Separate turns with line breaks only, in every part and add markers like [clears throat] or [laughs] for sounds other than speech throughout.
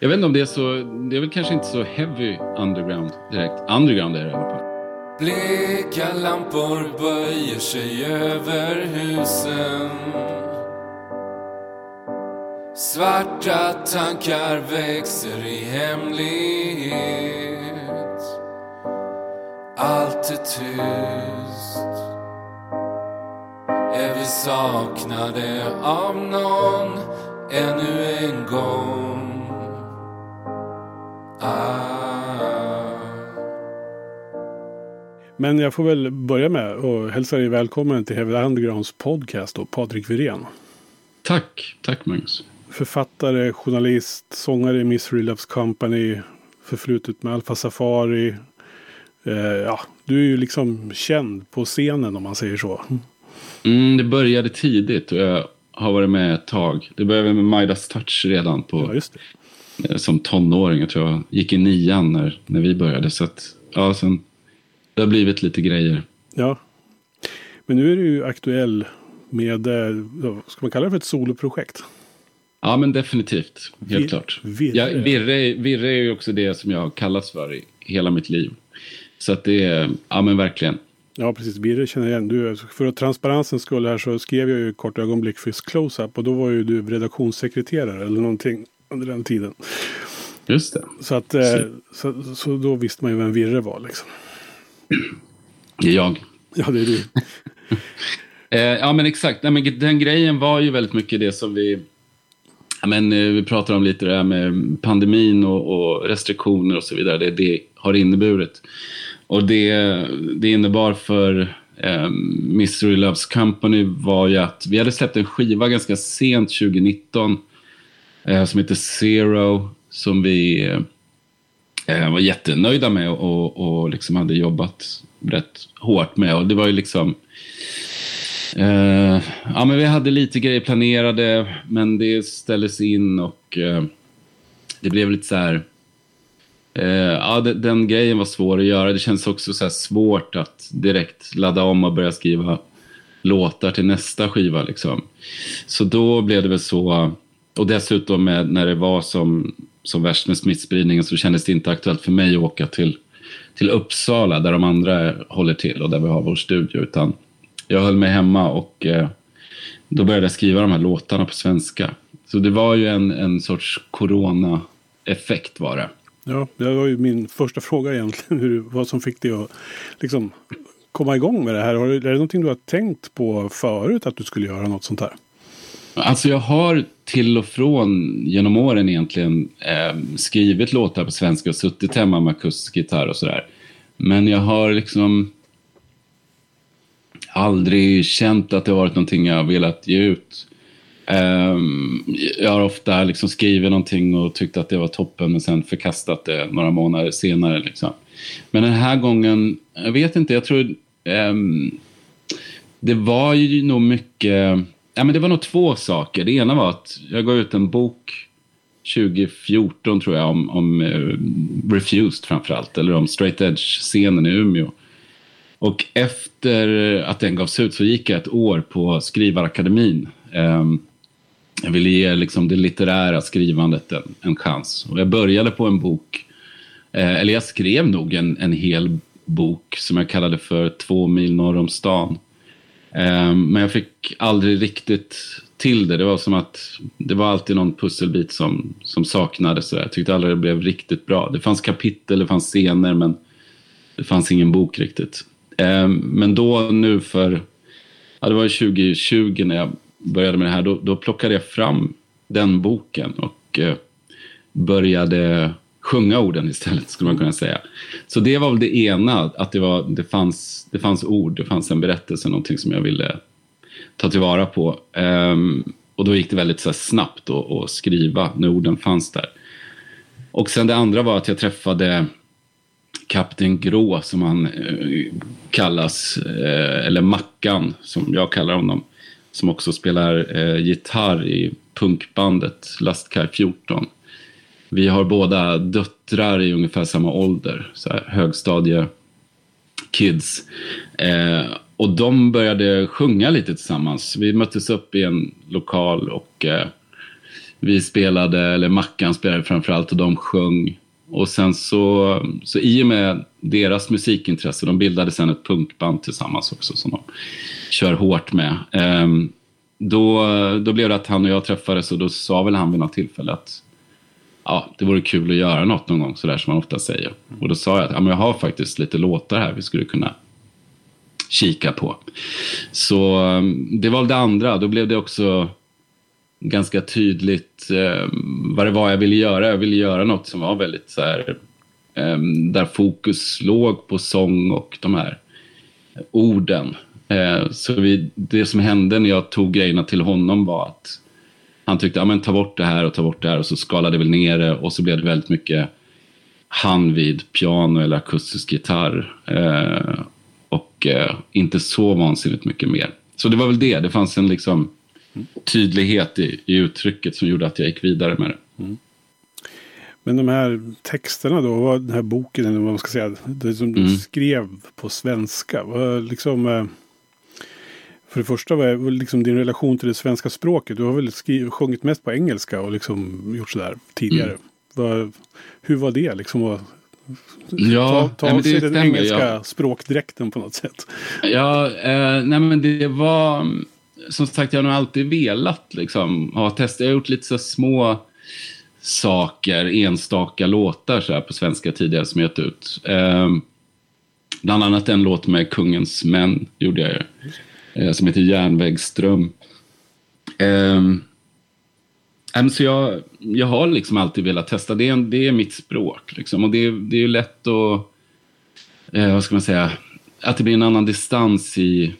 Jag vet inte om det är så, det är väl kanske inte så heavy underground direkt. Underground är det i alla fall.
Bleka lampor böjer sig över husen Svarta tankar växer i hemlighet Allt är tyst Är vi saknade av någon ännu en gång.
Men jag får väl börja med att hälsa dig välkommen till Heavy Undergrounds podcast och Patrik Wirén.
Tack, tack Magnus.
Författare, journalist, sångare i Misery Loves Company, förflutet med Alfa Safari. Eh, ja, du är ju liksom känd på scenen om man säger så.
Mm, det började tidigt och jag har varit med ett tag. Det började med Midas Touch redan på,
Ja,
som tonåring. Jag tror jag gick i nian när, när vi började. Så att, ja, sen, det har blivit lite grejer.
Ja. Men nu är du ju aktuell med, eh, ska man kalla det för ett soloprojekt?
Ja, men definitivt. Helt
Vir-
klart.
virre.
Ja, virre, virre är ju också det som jag har kallats för i hela mitt liv. Så att det är, ja men verkligen.
Ja, precis. Birre känner jag igen. Du, för att transparensens skull här så skrev jag ju kort ögonblick för Close-Up. Och då var ju du redaktionssekreterare eller någonting under den tiden.
Just det.
Så, att, eh, så, så då visste man ju vem Virre var liksom.
Det [clears throat] är jag.
Ja, det är du. [laughs]
Eh, ja, men exakt. Nej, men den grejen var ju väldigt mycket det som vi... Ja, men, eh, vi pratar om lite det här med pandemin och, och restriktioner och så vidare. Det, det har inneburit. Och det, det innebar för eh, Mystery Loves Company var ju att vi hade släppt en skiva ganska sent 2019 eh, Eh, som heter Zero som vi eh, eh var jättenöjda med och, och liksom hade jobbat rätt hårt med. Och det var ju liksom... Eh, ja, men vi hade lite grejer planerade, men det ställdes in och eh, det blev lite så här... Eh, ja, den grejen var svår att göra. Det känns också så här svårt att direkt ladda om och börja skriva låtar till nästa skiva. Liksom. Så då blev det väl så... Och dessutom när det var som, som värst med smittspridningen så kändes det inte aktuellt för mig att åka till, till Uppsala där de andra håller till och där vi har vår studio. Utan jag höll mig hemma och eh, då började jag skriva de här låtarna på svenska. Så det var ju en, en sorts corona-effekt var det.
Ja, det var ju min första fråga egentligen. Hur, vad som fick dig att liksom, komma igång med det här. Har Är det någonting du har tänkt på förut att du skulle göra något sånt här?
Alltså jag har till och från genom åren egentligen eh, skrivit låtar på svenska och suttit hemma med akustisk gitarr och sådär. Men jag har liksom aldrig känt att det varit någonting jag har velat ge ut. Ehm, jag har ofta liksom skrivit någonting och tyckt att det var toppen men sen förkastat det några månader senare. Liksom. Men den här gången, jag vet inte, jag tror... ehm, det var ju nog mycket... Ja, men det var nog två saker. Det ena var att jag gav ut en bok 2014 tror jag om, om uh, Refused framförallt. Eller om straight edge-scenen i Umeå. Och efter att den gavs ut så gick jag ett år på Skrivarakademin. Um, jag ville ge liksom det litterära skrivandet en, en chans. Och jag började på en bok, eh, eller jag skrev nog en, en hel bok som jag kallade för Två mil norr om stan. Ehm, men jag fick aldrig riktigt till det. Det var som att det var alltid någon pusselbit som, som saknades. Jag tyckte aldrig det blev riktigt bra. Det fanns kapitel, det fanns scener, men det fanns ingen bok riktigt. Ehm, men då nu för, ja det var 2020 när jag började med det här, då, då plockade jag fram den boken och eh, började sjunga orden istället, skulle man kunna säga. Så det var väl det ena, att det, var, det, fanns, det fanns ord, det fanns en berättelse, någonting som jag ville ta tillvara på. Um, och då gick det väldigt så här, snabbt att att skriva när orden fanns där. Och sen det andra var att jag träffade Kapten Grå som han eh, kallas, eh, eller Mackan som jag kallar honom. Som också spelar eh, gitarr i punkbandet Lastkaj 14. Vi har båda döttrar i ungefär samma ålder, så här, högstadie kids. Eh, och de började sjunga lite tillsammans. Vi möttes upp i en lokal och eh, vi spelade, eller Mackan spelade framförallt och de sjöng. Och sen så, så i och med deras musikintresse, de bildade sen ett punkband tillsammans också som de kör hårt med. Eh, då, då blev det att han och jag träffades och då sa väl han vid något tillfälle att ja, det vore kul att göra något någon gång, sådär som man ofta säger. Och då sa jag att ja, men jag har faktiskt lite låtar här vi skulle kunna kika på. Så um, det var det andra. Då blev det också ganska tydligt eh, vad det var jag ville göra. Jag ville göra något som var väldigt så här, eh, där fokus låg på sång och de här orden. Eh, så vi, det som hände när jag tog grejerna till honom var att han tyckte, ja men ta bort det här och ta bort det här och så skalade vi ner det och så blev det väldigt mycket han vid piano eller akustisk gitarr. Eh, och eh, inte så vansinnigt mycket mer. Så det var väl det, det fanns en liksom tydlighet i, i uttrycket som gjorde att jag gick vidare med det. Mm.
Men de här texterna då, vad den här boken, eller vad man ska säga, det som du mm. skrev på svenska, var liksom... Eh, för det första, vad är liksom din relation till det svenska språket? Du har väl skrivit, sjungit mest på engelska och liksom gjort sådär tidigare. Mm. Vad, hur var det liksom att
ja,
ta, ta av sig den engelska ja. språkdräkten på något sätt?
Ja, eh, nej men det var som sagt, jag har nog alltid velat liksom, ha testat. Jag har gjort lite så små saker, enstaka låtar så här, på svenska tidigare som jag gett ut. Eh, bland annat en låt med Kungens män gjorde jag eh, som heter Järnvägsström. Eh, så jag, jag har liksom alltid velat testa. Det är, det är mitt språk. Liksom. Och det, det är lätt att, eh, vad ska man säga, att det blir en annan distans i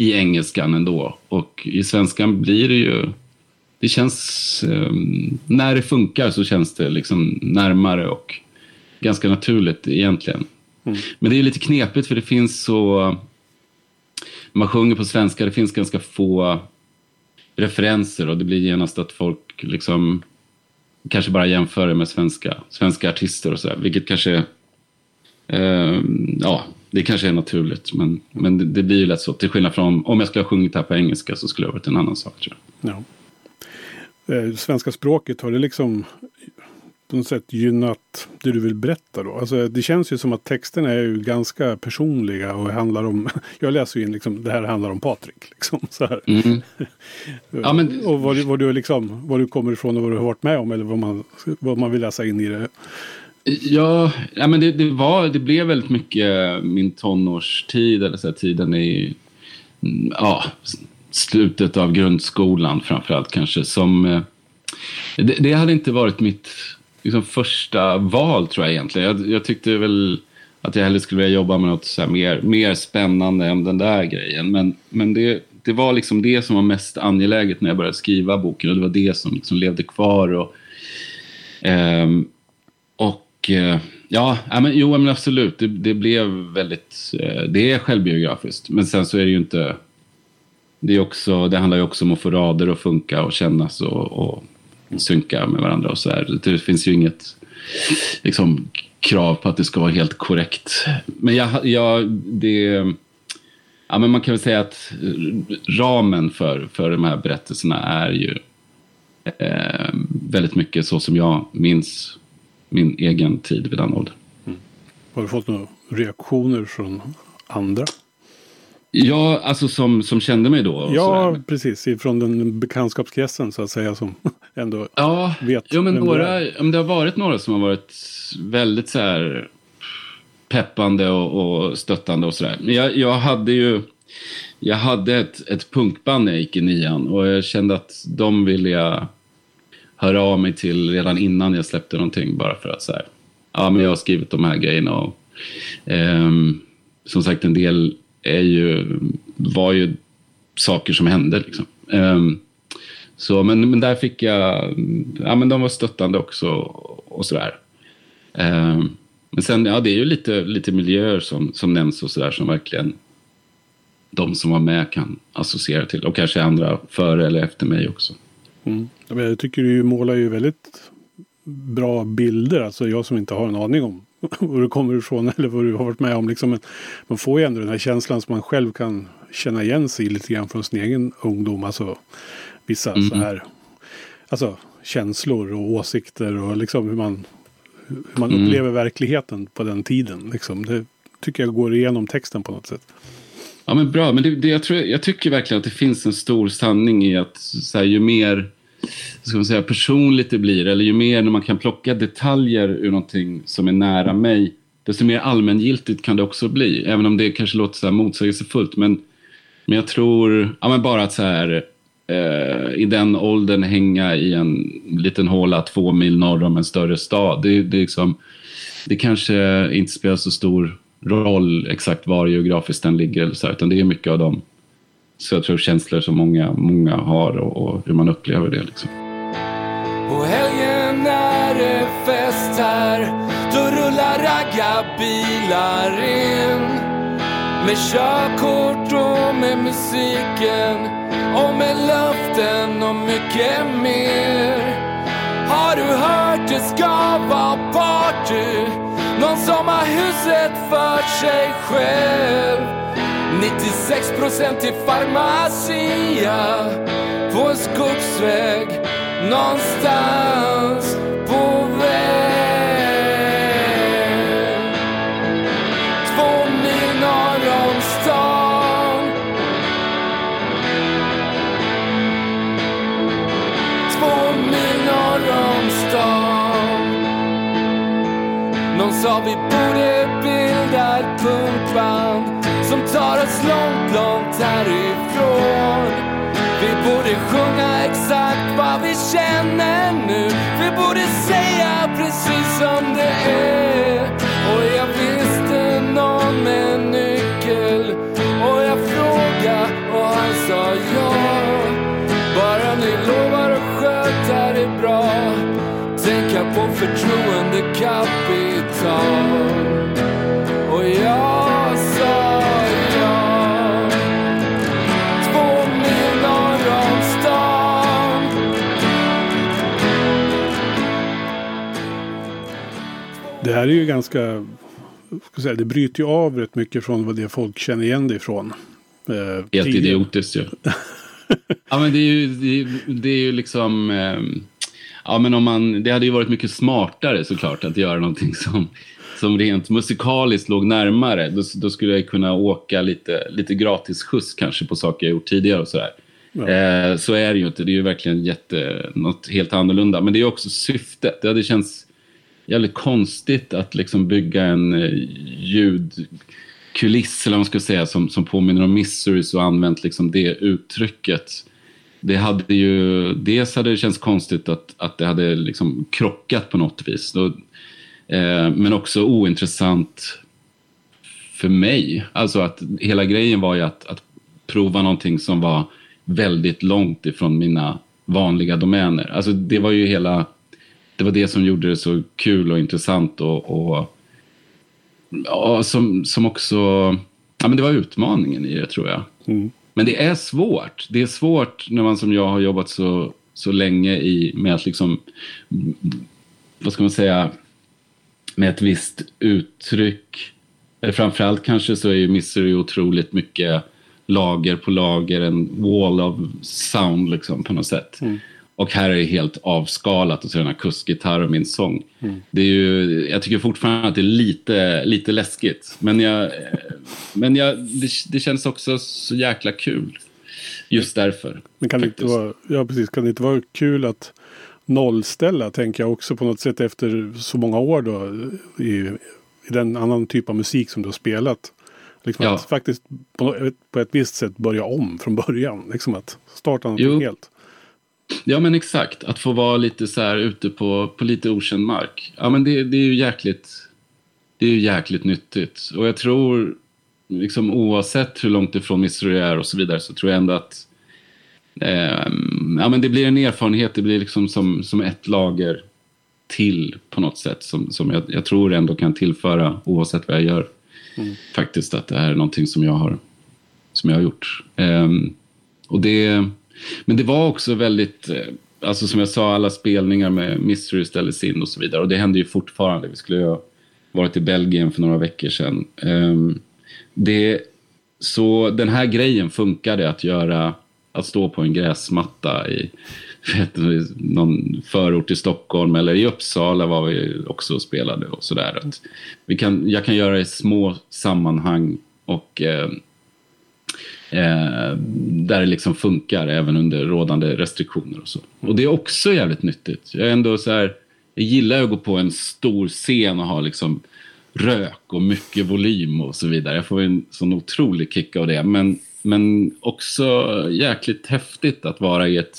i engelskan ändå. Och i svenskan blir det ju... Det känns... Eh, när det funkar så känns det liksom närmare och ganska naturligt egentligen. Mm. Men det är lite knepigt för det finns så... Man sjunger på svenska, det finns ganska få referenser och det blir genast att folk liksom kanske bara jämför det med svenska, svenska artister och sådär. Vilket kanske... Eh, ja, det kanske är naturligt, men, men det, det, blir ju lätt så. Till skillnad från om jag skulle ha sjungit här på engelska så skulle det ha varit en annan sak. Tror jag. Ja.
Eh, svenska språket, har det liksom på något sätt gynnat det du vill berätta då? Alltså, det känns ju som att texterna är ju ganska personliga och handlar om, [laughs] jag läser ju in liksom, det här handlar om Patrik. Liksom, så här. Mm. [laughs] ja, men... och vad, vad, du liksom, var du kommer ifrån och vad du har varit med om eller vad man, vad man vill läsa in i det.
Ja, ja men det, det, var, det blev väldigt mycket min tonårstid, eller så här, tiden i ja, slutet av grundskolan framförallt kanske. Som, eh, det, det hade inte varit mitt liksom, första val tror jag egentligen. Jag, jag tyckte väl att jag hellre skulle vilja jobba med något så mer, mer spännande än den där grejen. Men, men det, det var liksom det som var mest angeläget när jag började skriva boken och det var det som liksom levde kvar. Och, um, Eh, ja, men, jo men absolut. Det, det blev väldigt... Eh, det är självbiografiskt. Men sen så är det ju inte... Det, är också, det handlar ju också om att få rader att funka och kännas och, och synka med varandra och så här. Det finns ju inget liksom, krav på att det ska vara helt korrekt. Men jag, jag, det... Ja, men man kan väl säga att ramen för, för de här berättelserna är ju eh, väldigt mycket så som jag minns min egen tid vid den åldern. Mm.
Har du fått några reaktioner från andra?
Ja, alltså som, som kände mig då?
Ja, precis. Från den bekantskapskretsen så att säga som ändå
ja, vet. Ja, men några, det, det har varit några som har varit väldigt så här peppande och, och stöttande och sådär. Men jag, jag hade ju jag hade ett, ett punkband när jag gick i nian och jag kände att de ville jag höra av mig till redan innan jag släppte någonting bara för att så här, ja men jag har skrivit de här grejerna och eh, som sagt en del är ju, var ju saker som hände liksom. Eh, så, men, men där fick jag, ja men de var stöttande också och sådär. Eh, men sen, ja det är ju lite, lite miljöer som, som nämns och sådär som verkligen de som var med kan associera till. Och kanske andra före eller efter mig också.
Mm. Jag tycker du målar ju väldigt bra bilder. Alltså jag som inte har en aning om [laughs] var du kommer ifrån eller vad du har varit med om. Liksom. Man får ju ändå den här känslan som man själv kan känna igen sig lite grann från sin egen ungdom. Alltså vissa mm. så här alltså, känslor och åsikter och liksom hur man, hur man
Mm.
upplever verkligheten på den tiden. Liksom. Det tycker jag går igenom texten på något sätt.
Ja, men bra. Men det, det, jag, tror, jag tycker verkligen att det finns en stor sanning i att så här, ju mer ska man säga, personligt det blir, eller ju mer när man kan plocka detaljer ur någonting som är nära mig, desto mer allmängiltigt kan det också bli. Även om det kanske låter så här motsägelsefullt. Men, men jag tror, ja, men bara att så här, eh, i den åldern hänga i en liten håla två mil norr om en större stad, det, det, liksom, det kanske inte spelar så stor roll exakt var geografiskt den ligger, eller så här, utan det är mycket av dem så jag tror känslor som många, många har och, och hur man upplever det. Liksom.
På helgen är det fest här Då rullar raggarbilar in Med körkort och med musiken Och med löften och mycket mer. Har du hört det ska vara party? Någon som har huset för sig själv. 96% till Pharmacia på en skogsväg någonstans. Sa vi borde bilda ett punkband som tar oss långt, långt härifrån. Vi borde sjunga exakt vad vi känner nu. Vi borde säga precis som det är. Och jag visste någon med nyckel. Och jag frågade och han sa ja. Bara ni lovar att sköta det bra. Tänka på förtroendekapital. Och jag sa ja. Två mil norr om stan.
Det här är ju ganska, ska säga, det bryter ju av rätt mycket från vad det folk känner igen det ifrån. Eh,
Helt
tidigare.
idiotiskt ju. [laughs] ja, men det är ju, det är, det är ju liksom... ehm, ja, men om man, det hade ju varit mycket smartare såklart att göra någonting som, som rent musikaliskt låg närmare. Då, då skulle jag kunna åka lite, lite gratis skjuts kanske på saker jag gjort tidigare och sådär.
Ja.
Eh, så är det ju inte. Det är ju verkligen jätte, något helt annorlunda. Men det är också syftet. Det hade känts jävligt konstigt att liksom bygga en eh, ljudkuliss, eller vad man ska säga, som, som påminner om Missouri och använt liksom det uttrycket. Det hade ju, dels hade det känts konstigt att, att det hade liksom krockat på något vis. Då, eh, men också ointressant för mig. Alltså att hela grejen var ju att, att prova någonting som var väldigt långt ifrån mina vanliga domäner. Alltså det var ju hela, det var det som gjorde det så kul och intressant och, och ja, som, som också, ja men det var utmaningen i det tror jag.
Mm.
Men det är svårt. Det är svårt när man som jag har jobbat så, så länge i, med att liksom, vad ska man säga, med ett visst uttryck. Eller framförallt kanske så är ju Misery otroligt mycket lager på lager, en wall of sound liksom på något sätt. Mm. Och här är det helt avskalat och så är det en akustikgitarr och min sång. Det är ju, jag tycker fortfarande att det är lite, lite läskigt. Men, jag, men jag, det, det känns också så jäkla kul. Just därför.
Men kan det, inte vara, ja, precis, kan det inte vara kul att nollställa, tänker jag också på något sätt efter så många år då i, i den annan typ av musik som du har spelat. Liksom
Ja.
att faktiskt på, ett- på ett visst sätt börja om från början. Liksom att starta någonting
Jo.
helt.
Ja men exakt, att få vara lite så här ute på, på lite okänd mark. Ja men det, det är ju jäkligt, det är ju jäkligt nyttigt. Och jag tror, liksom oavsett hur långt ifrån Missouri är och så vidare, så tror jag ändå att ehm, ja, men det blir en erfarenhet, det blir liksom som, som ett lager till på något sätt som, som jag, jag tror ändå kan tillföra oavsett vad jag gör. Faktiskt att det här är någonting som jag har, som jag har gjort. Ehm, och det, men det var också väldigt, eh, alltså som jag sa, alla spelningar med Mystery ställdes in och så vidare. Och det händer ju fortfarande. Vi skulle ju ha varit i Belgien för några veckor sedan. Ehm, det, så den här grejen funkade att göra, att stå på en gräsmatta i [laughs] vet, någon förort i Stockholm eller i Uppsala var vi också och spelade och sådär. Vi kan, jag kan göra det i små sammanhang och eh, eh, där det liksom funkar även under rådande restriktioner och så. Och det är också jävligt nyttigt. Jag är ändå så här, jag gillar att gå på en stor scen och ha liksom rök och mycket volym och så vidare. Jag får en sån otrolig kick av det. Men, men också jäkligt häftigt att vara i ett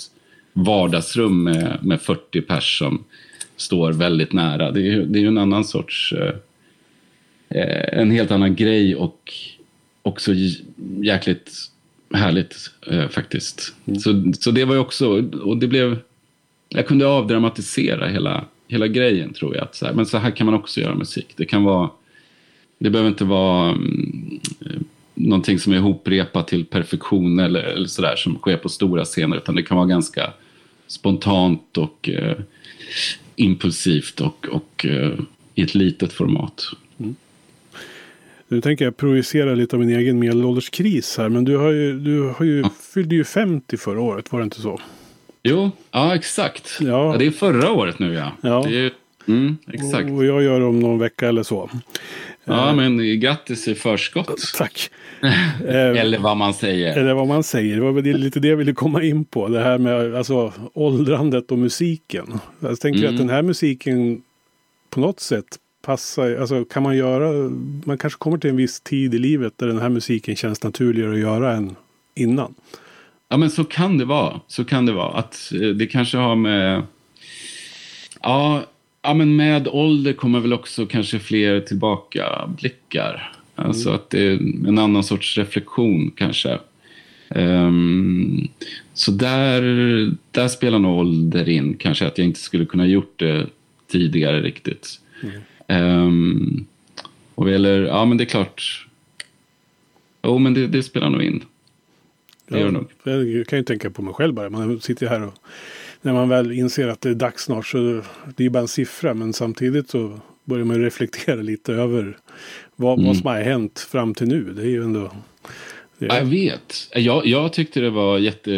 vardagsrum med, med 40 pers som står väldigt nära. Det är, det är ju en annan sorts... Eh, eh en helt annan grej och också jäkligt härligt eh, faktiskt. Mm. Så, så det var ju också... Och det blev... Jag kunde avdramatisera hela, hela grejen tror jag. Att så här, men så här kan man också göra musik. Det kan vara... Det behöver inte vara mm, någonting som är ihoprepat till perfektion eller, eller sådär som sker på stora scener. Utan det kan vara ganska spontant och eh, impulsivt och, och eh, i ett litet format. Mm.
Nu tänker jag projicera lite av min egen medelålderskris här. Men du, har ju, du har ju, fyllde ju 50 förra året, var det inte så?
Jo, ja exakt. Ja. ja det är förra året nu ja. ja. Det är, mm, exakt.
Och jag gör om någon vecka eller så.
Ja, men grattis i förskott. [laughs]
Tack. [laughs]
eller vad man säger.
Eller vad man säger. Det var väl lite det jag ville komma in på. Det här med alltså, åldrandet och musiken. Jag tänker mm. att den här musiken på något sätt passar. Alltså kan man göra. Man kanske kommer till en viss tid i livet där den här musiken känns naturligare att göra än innan.
Ja men så kan det vara. Så kan det vara. Att eh, det kanske har med... Ja, ja men med ålder kommer väl också kanske fler tillbakablickar. Alltså mm. att det är en annan sorts reflektion kanske. Um, så där, där spelar nog ålder in. Kanske att jag inte skulle kunna gjort det tidigare riktigt. Mm. Um, och eller, ja men det är klart. Jo men det, det spelar nog in.
Det ja, gör nog. Jag kan ju tänka på mig själv bara. Man sitter här och när man väl inser att det är dags snart så det är bara en siffra. Men samtidigt så börjar man reflektera lite över vad, mm. vad som har hänt fram till nu. Det är ju ändå...
Det är... Jag vet. Jag, jag, tyckte det var jätte...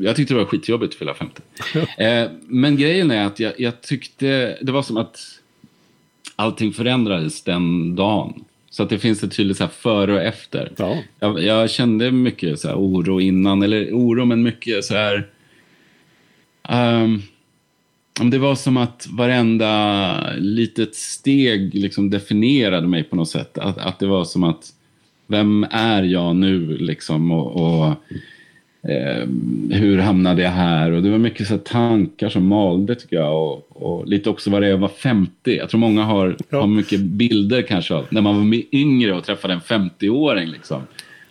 Jag tyckte det var skitjobbigt att fylla 50. eh, men grejen är att jag, jag, tyckte... Det var som att allting förändrades den dagen. Så att det finns ett tydligt så före och efter. Ja. Jag, jag, kände mycket så oro innan, eller oro men mycket så här Um, det var som att varenda litet steg liksom definierade mig på något sätt. Att, att det var som att, vem är jag nu liksom? Och, och eh, hur hamnade jag här? Och det var mycket så tankar som malde tycker jag. Och, och, lite också vad det är att vara 50. Jag tror många har, ja. har mycket bilder kanske av när man var yngre och träffade en 50-åring. Liksom.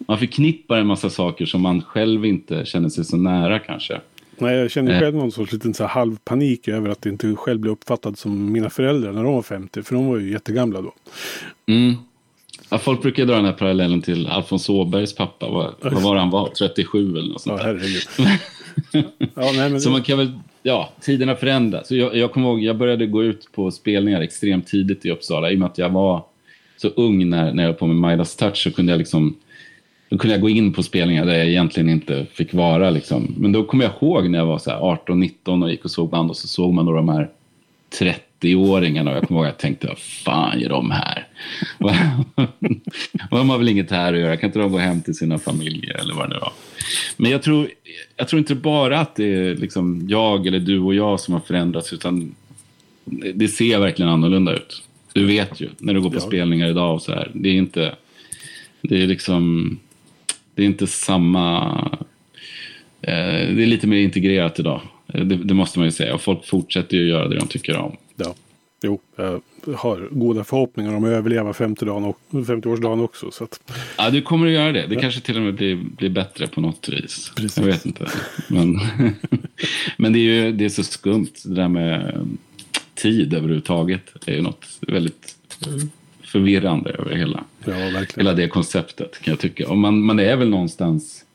Man förknippar en massa saker som man själv inte känner sig så nära kanske.
Nej, jag känner eh. själv någon sorts liten så halv panik över att inte själv bli uppfattad som mina föräldrar när de var 50. För de var ju jättegamla då.
Mm. Ja, folk brukar dra den här parallellen till Alfons Åbergs pappa. Vad, vad var han var? 37 eller något sånt
ja, [laughs]
ja, nej, men... Så man kan väl, ja, tiderna förändras. Så jag, jag kommer ihåg, jag började gå ut på spelningar extremt tidigt i Uppsala. I och med att jag var så ung när, när jag var på med Midas Touch så kunde jag liksom då kunde jag gå in på spelningar där jag egentligen inte fick vara. Liksom. Men då kommer jag ihåg när jag var 18-19 och gick och såg band och så såg man då de här 30-åringarna och jag kommer ihåg att jag tänkte, vad fan gör de här? [laughs] de har väl inget här att göra, kan inte de gå hem till sina familjer eller vad det nu var. Men jag tror, jag tror inte bara att det är liksom jag eller du och jag som har förändrats utan det ser verkligen annorlunda ut. Du vet ju när du går på ja. spelningar idag och så här. Det är inte, det är liksom det är inte samma... Eh, det är lite mer integrerat idag. Det, det, måste man ju säga. Och folk fortsätter ju göra det de tycker om.
Ja, jo. Jag har goda förhoppningar om att överleva 50-årsdagen 50 också. Så att...
Ja, du kommer att göra det. Det ja. kanske till och med blir, blir bättre på något vis. Precis. Jag vet inte. Men, [laughs] men det är ju det är så skumt. Det där med tid överhuvudtaget. Det är ju något väldigt förvirrande över hela, ja, hela det konceptet kan jag tycka. Och man, man är väl någonstans,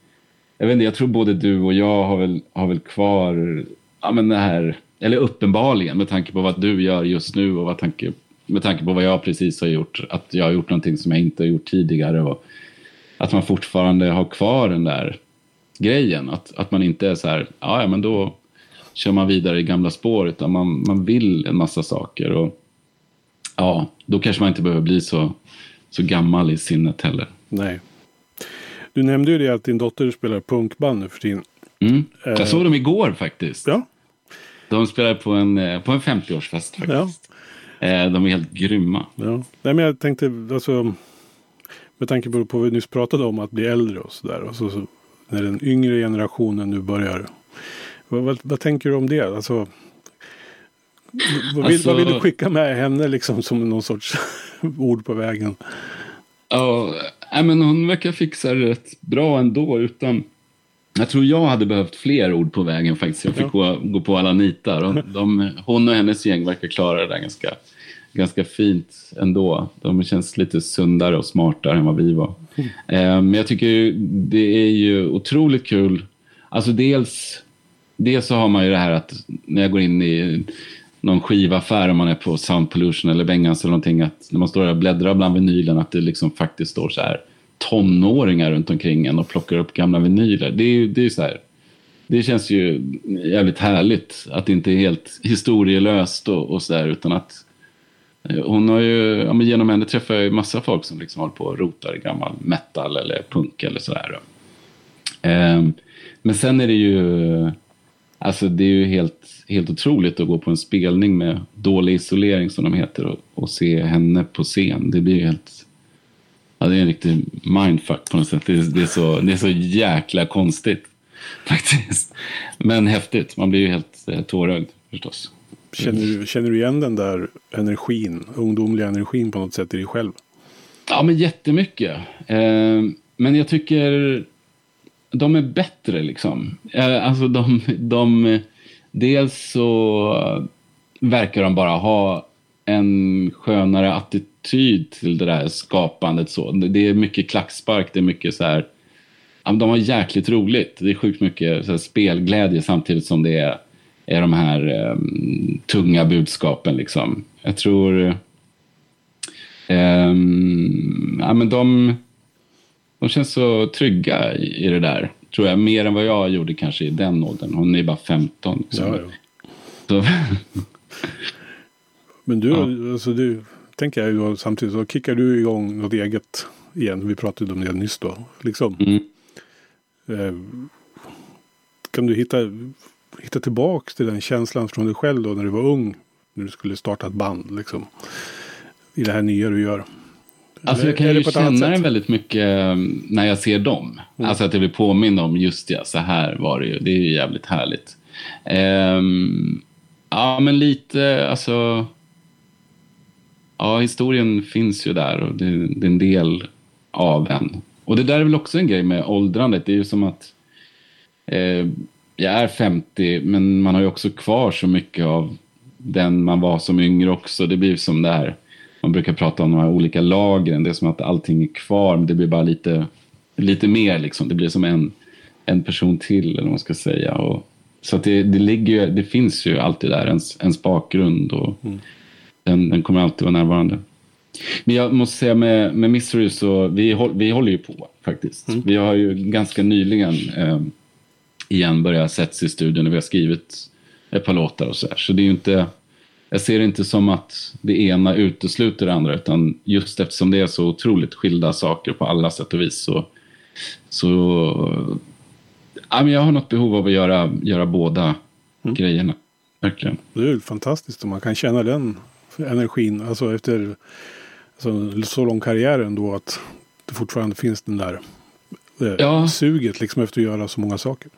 jag vet inte, jag tror både du och jag har väl, har väl kvar, ja men det här, eller uppenbarligen med tanke på vad du gör just nu och vad tanke, med tanke på vad jag precis har gjort, att jag har gjort någonting som jag inte har gjort tidigare och att man fortfarande har kvar den där grejen, att, att man inte är så här, ja men då kör man vidare i gamla spår utan man, man vill en massa saker. Och ja, då kanske man inte behöver bli så, så gammal i sinnet heller.
Nej. Du nämnde ju det att din dotter spelar punkband nu för tiden.
Mm. Jag såg dem igår faktiskt.
Ja.
De spelar på en, eh, på en 50-årsfest faktiskt. Eh, De är helt grymma.
Ja. Nej, men jag tänkte, alltså, med tanke på vad vi nyss pratade om, att bli äldre och sådär. Och så, så, när den yngre generationen nu börjar. Vad, vad, vad tänker du om det? Alltså, vad, vill,
Alltså-
vad vill du skicka med henne liksom som någon sorts [laughs] ord på vägen?
Ja, men hon verkar fixa det rätt bra ändå. Utan, jag tror jag hade behövt fler ord på vägen faktiskt. Jag fick gå, gå på alla nitar. Och de, hon och hennes gäng verkar klara det där ganska, ganska fint ändå. De känns lite sundare och smartare än vad vi var. Eh, Men jag tycker det är ju otroligt kul. Alltså dels, dels så har man ju det här att när jag går in i någon skivaffär om man är på Sound Pollution eller Bengans eller någonting att när man står där och bläddrar bland vinylen att det liksom faktiskt står så här tonåringar runt omkring en och plockar upp gamla vinyler. Det är ju det är så här. Det känns ju jävligt härligt att det inte är helt historielöst och, och så där utan att eh, hon har ju, ja, men genom henne träffar jag ju massa folk som liksom håller på och rotar i gammal metal eller punk eller sådär. Eh, men sen är det ju, alltså det är ju helt, helt otroligt att gå på en spelning med dålig isolering som de heter och, och se henne på scen. Det blir ju helt, ja det är en riktig mindfuck på något sätt. Det är, det är, så, det är så jäkla konstigt [laughs] faktiskt. Men häftigt, man blir ju helt eh, tårögd förstås.
Känner du, känner du igen den där energin, ungdomliga energin på något sätt i dig själv?
Ja, men jättemycket. Eh, men jag tycker de är bättre liksom. Eh, alltså de, de, dels så verkar de bara ha en skönare attityd till det där skapandet. Så. Det är mycket klackspark, det är mycket så här. De har jäkligt roligt. Det är sjukt mycket så spelglädje samtidigt som det är, är de här eh, tunga budskapen. Liksom. Jag tror... Ehm, ja, men de, de känns så trygga i, i det där, tror jag. Mer än vad jag gjorde kanske i den åldern. Hon är bara 15. Liksom.
Ja, ja.
Så, [laughs]
Men du,
Ja.
alltså du, tänker jag ju då samtidigt, så kickar du igång något eget igen. Vi pratade om det nyss då. Liksom.
mm.
Eh, kan du hitta, hitta tillbaks till den känslan från dig själv då när du var ung? När du skulle starta ett band liksom. I det här nya du gör.
Alltså
Eller
jag kan
det
ju känna den väldigt mycket um, när jag ser dem. Alltså att jag blir påmind om just det, så här var det ju. Det är ju jävligt härligt. Ehm, ja, men lite, alltså... Ja, historien finns ju där och det, det är en del av en. Och det där är väl också en grej med åldrandet. Det är ju som att eh, jag är 50 men man har ju också kvar så mycket av den man var som yngre också. Det blir som det här, man brukar prata om de här olika lagren. Det är som att allting är kvar men det blir bara lite, lite mer liksom. Det blir som en, en person till eller vad man ska säga. Och, så att det, det, ligger det finns ju alltid där, ens, ens bakgrund och mm den, den kommer alltid vara närvarande. Men jag måste säga med, med Mystery så vi, håll, vi håller ju på faktiskt. Vi har ju ganska nyligen eh, igen börjat sätts i studion och vi har skrivit ett par låtar och så här. Så det är ju inte, jag ser det inte som att det ena utesluter det andra utan just eftersom det är så otroligt skilda saker på alla sätt och vis så, så ja, men jag har något behov av att göra, göra båda grejerna. Verkligen.
Det är ju fantastiskt om man kan känna den energin. Alltså efter alltså, så lång karriär ändå att det fortfarande finns den där eh,
Ja.
suget liksom efter att göra så många saker.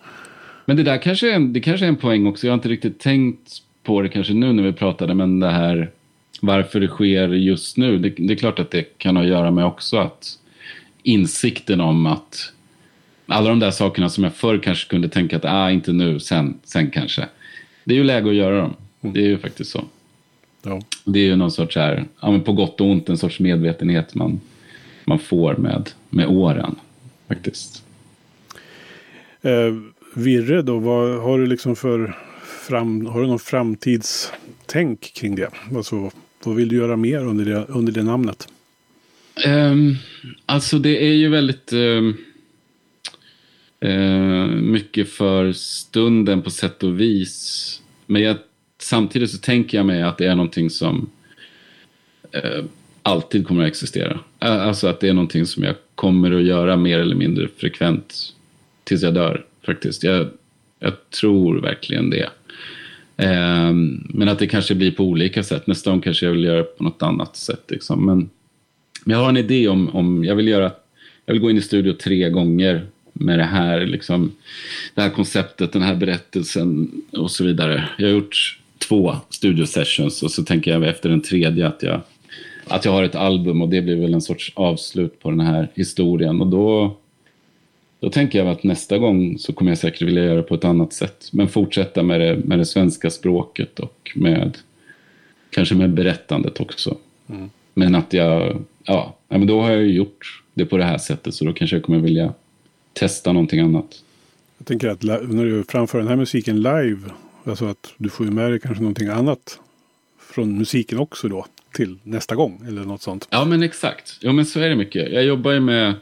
Men det där kanske är, en, det kanske är en poäng också. Jag har inte riktigt tänkt på det kanske nu när vi pratade, men det här varför det sker just nu. Det, det är klart att det kan ha att göra med också att insikten om att alla de där sakerna som jag förr kanske kunde tänka att ah, inte nu, sen, sen kanske. Det är ju läge att göra dem. Det är ju faktiskt så.
Ja.
Det är ju någon sorts här, ja, men på gott och ont, en sorts medvetenhet man, man får med, med åren. Faktiskt.
Eh, Virre då, vad har du liksom för fram, har du någon framtidstänk kring det? Alltså, vad vill du göra mer under det, under det namnet?
Um, alltså det är ju väldigt... Um, uh, mycket för stunden på sätt och vis. Men jag, samtidigt så tänker jag mig att det är någonting som eh, alltid kommer att existera. Eh, alltså att det är någonting som jag kommer att göra mer eller mindre frekvent tills jag dör faktiskt. Jag, jag tror verkligen det. Eh, men att det kanske blir på olika sätt. Nästa gång kanske jag vill göra det på något annat sätt. Liksom. Men, jag har en idé om, om jag vill göra jag vill gå in i studio tre gånger med det här, liksom, det här konceptet, den här berättelsen och så vidare. Jag har gjort två studiosessions och så tänker jag efter den tredje att jag, att jag har ett album och det blir väl en sorts avslut på den här historien. Och då, då tänker jag att nästa gång så kommer jag säkert vilja göra det på ett annat sätt. Men fortsätta med det, med det svenska språket och med kanske med berättandet också. Mm. Men att jag, ja, men då har jag ju gjort det på det här sättet så då kanske jag kommer vilja testa någonting annat.
Jag tänker att när du framför den här musiken live, alltså att du får ju med dig kanske någonting annat från musiken också då till nästa gång eller något sånt.
Ja men exakt, ja men så är det mycket. Jag jobbar ju med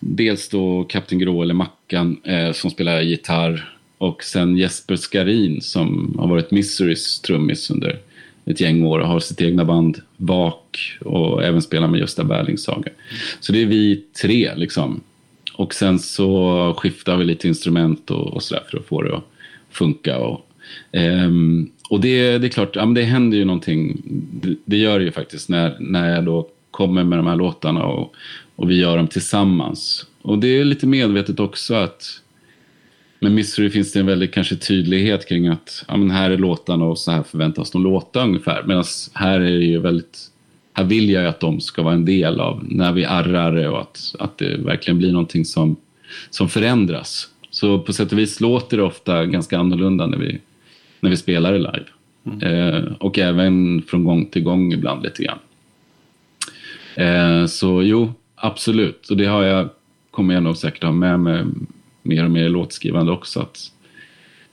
dels då Kapten Grå eller Mackan eh, som spelar gitarr och sen Jesper Skarin som har varit Miserys trummis under ett gäng år och har sitt egna band bak och även spelar med Gösta Berlings saga. Så det är vi tre liksom. Och sen så skiftar vi lite instrument och, och sådär för att få det att funka. Och, um, och det, det är klart, ja, men det händer ju någonting. Det, det, gör det ju faktiskt när, när jag då kommer med de här låtarna och, och vi gör dem tillsammans. Och det är lite medvetet också att med Mystery finns det en väldigt kanske tydlighet kring att ja, men här är låtarna och så här förväntas de låta ungefär. Medan här är det ju väldigt här vill jag ju att de ska vara en del av när vi arrar det och att, att det verkligen blir någonting som, som förändras. Så på sätt och vis låter det ofta ganska annorlunda när vi, när vi spelar det live. Mm. Eh, och även från gång till gång ibland lite grann. Eh, så jo, absolut. Och det har jag, kommer jag nog säkert ha med mig mer och mer i låtskrivande också. Att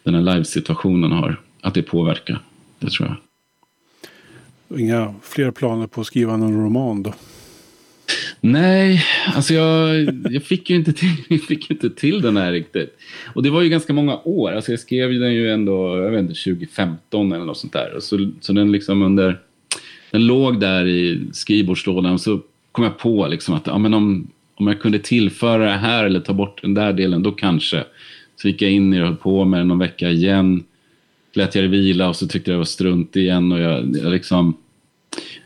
den här livesituationen har, att det påverkar. Det tror jag.
Inga fler planer på att skriva någon roman då?
Nej, alltså jag, jag fick ju inte till, [laughs] jag fick inte till den här riktigt. Och det var ju ganska många år. Alltså jag skrev den ju ändå, jag vet inte, 2015 eller något sånt där. Så, så den liksom under, den låg där i skrivbordslådan och så kom jag på liksom att ja, men om, om jag kunde tillföra det här eller ta bort den där delen, då kanske. Så gick jag in i det och höll på med det någon vecka igen lät jag det vila och så tyckte jag det var strunt igen. Och jag, jag liksom,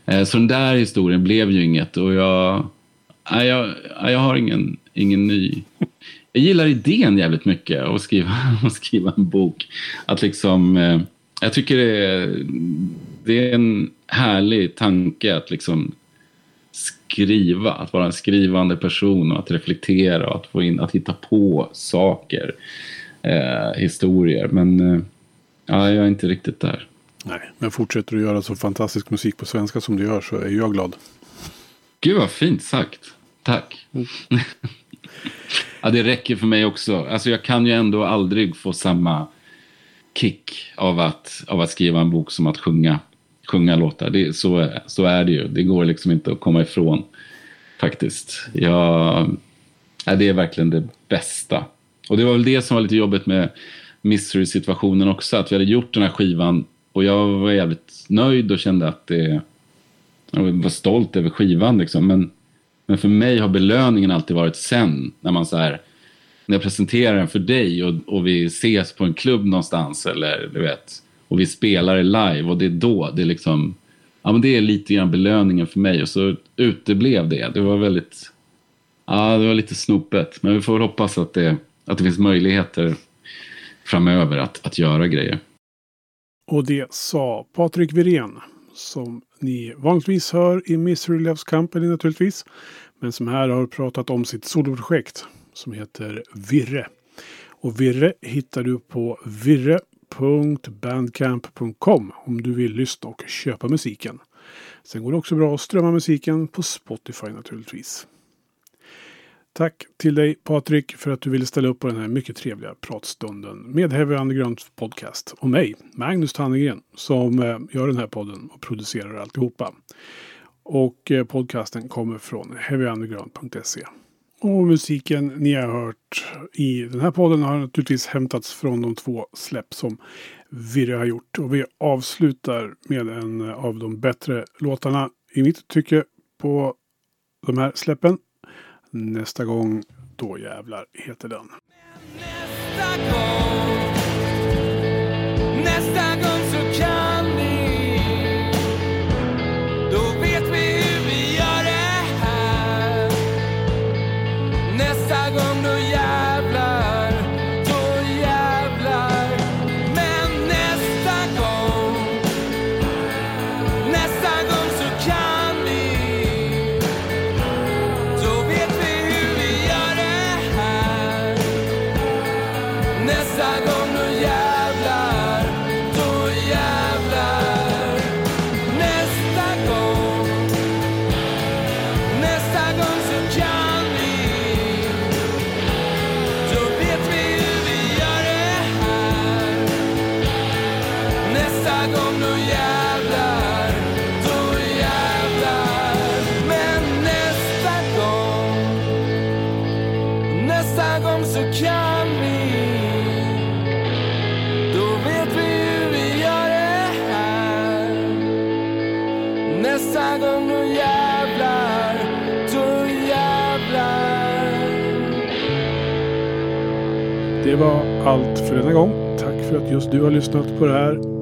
eh, så den där historien blev ju inget. Och jag, nej, jag, jag har ingen, ingen ny... Jag gillar idén jävligt mycket att skriva, [laughs] att skriva en bok. Att liksom, eh, jag tycker det är, det är en härlig tanke att liksom skriva, att vara en skrivande person och att reflektera och att få in, att hitta på saker, eh, historier. Men eh, Ja, jag är inte riktigt där.
Nej, men fortsätter du göra så fantastisk musik på svenska som du gör så är jag glad.
Gud vad fint sagt. Tack. Mm. [laughs] ja, det räcker för mig också. Alltså jag kan ju ändå aldrig få samma kick av att, av att skriva en bok som att sjunga, sjunga låtar. Det, så, så är det ju. Det går liksom inte att komma ifrån faktiskt. Jag, ja, det är verkligen det bästa. Och det var väl det som var lite jobbigt med Mystery-situationen också. Att vi hade gjort den här skivan och jag var jävligt nöjd och kände att det och var stolt över skivan liksom. Men, men för mig har belöningen alltid varit sen. När man så här... När jag presenterar den för dig och, och vi ses på en klubb någonstans eller du vet. Och vi spelar det live och det är då det liksom... Ja men det är lite grann belöningen för mig och så uteblev det. Det var väldigt... Ja, det var lite snopet. Men vi får hoppas att det, att det finns möjligheter framöver att, att göra grejer.
Och det sa Patrik Wirén som ni vanligtvis hör i Misery Loves Company naturligtvis. Men som här har pratat om sitt soloprojekt som heter Virre. Och Virre hittar du på virre.bandcamp.com om du vill lyssna och köpa musiken. Sen går det också bra att strömma musiken på Spotify naturligtvis. Tack till dig Patrik för att du ville ställa upp på den här mycket trevliga pratstunden med Heavy Underground Podcast och mig, Magnus Tannegren, som eh, gör den här podden och producerar alltihopa. Och eh, podcasten kommer från heavyunderground.se. Och musiken ni har hört i den här podden har naturligtvis hämtats från de två släpp som Virre har gjort. Och vi avslutar med en av de bättre låtarna i mitt tycke på de här släppen. Nästa gång, då jävlar, heter den.
Nästa gång, nästa gång.
загомну я denna gång. Tack för att just du har lyssnat på det här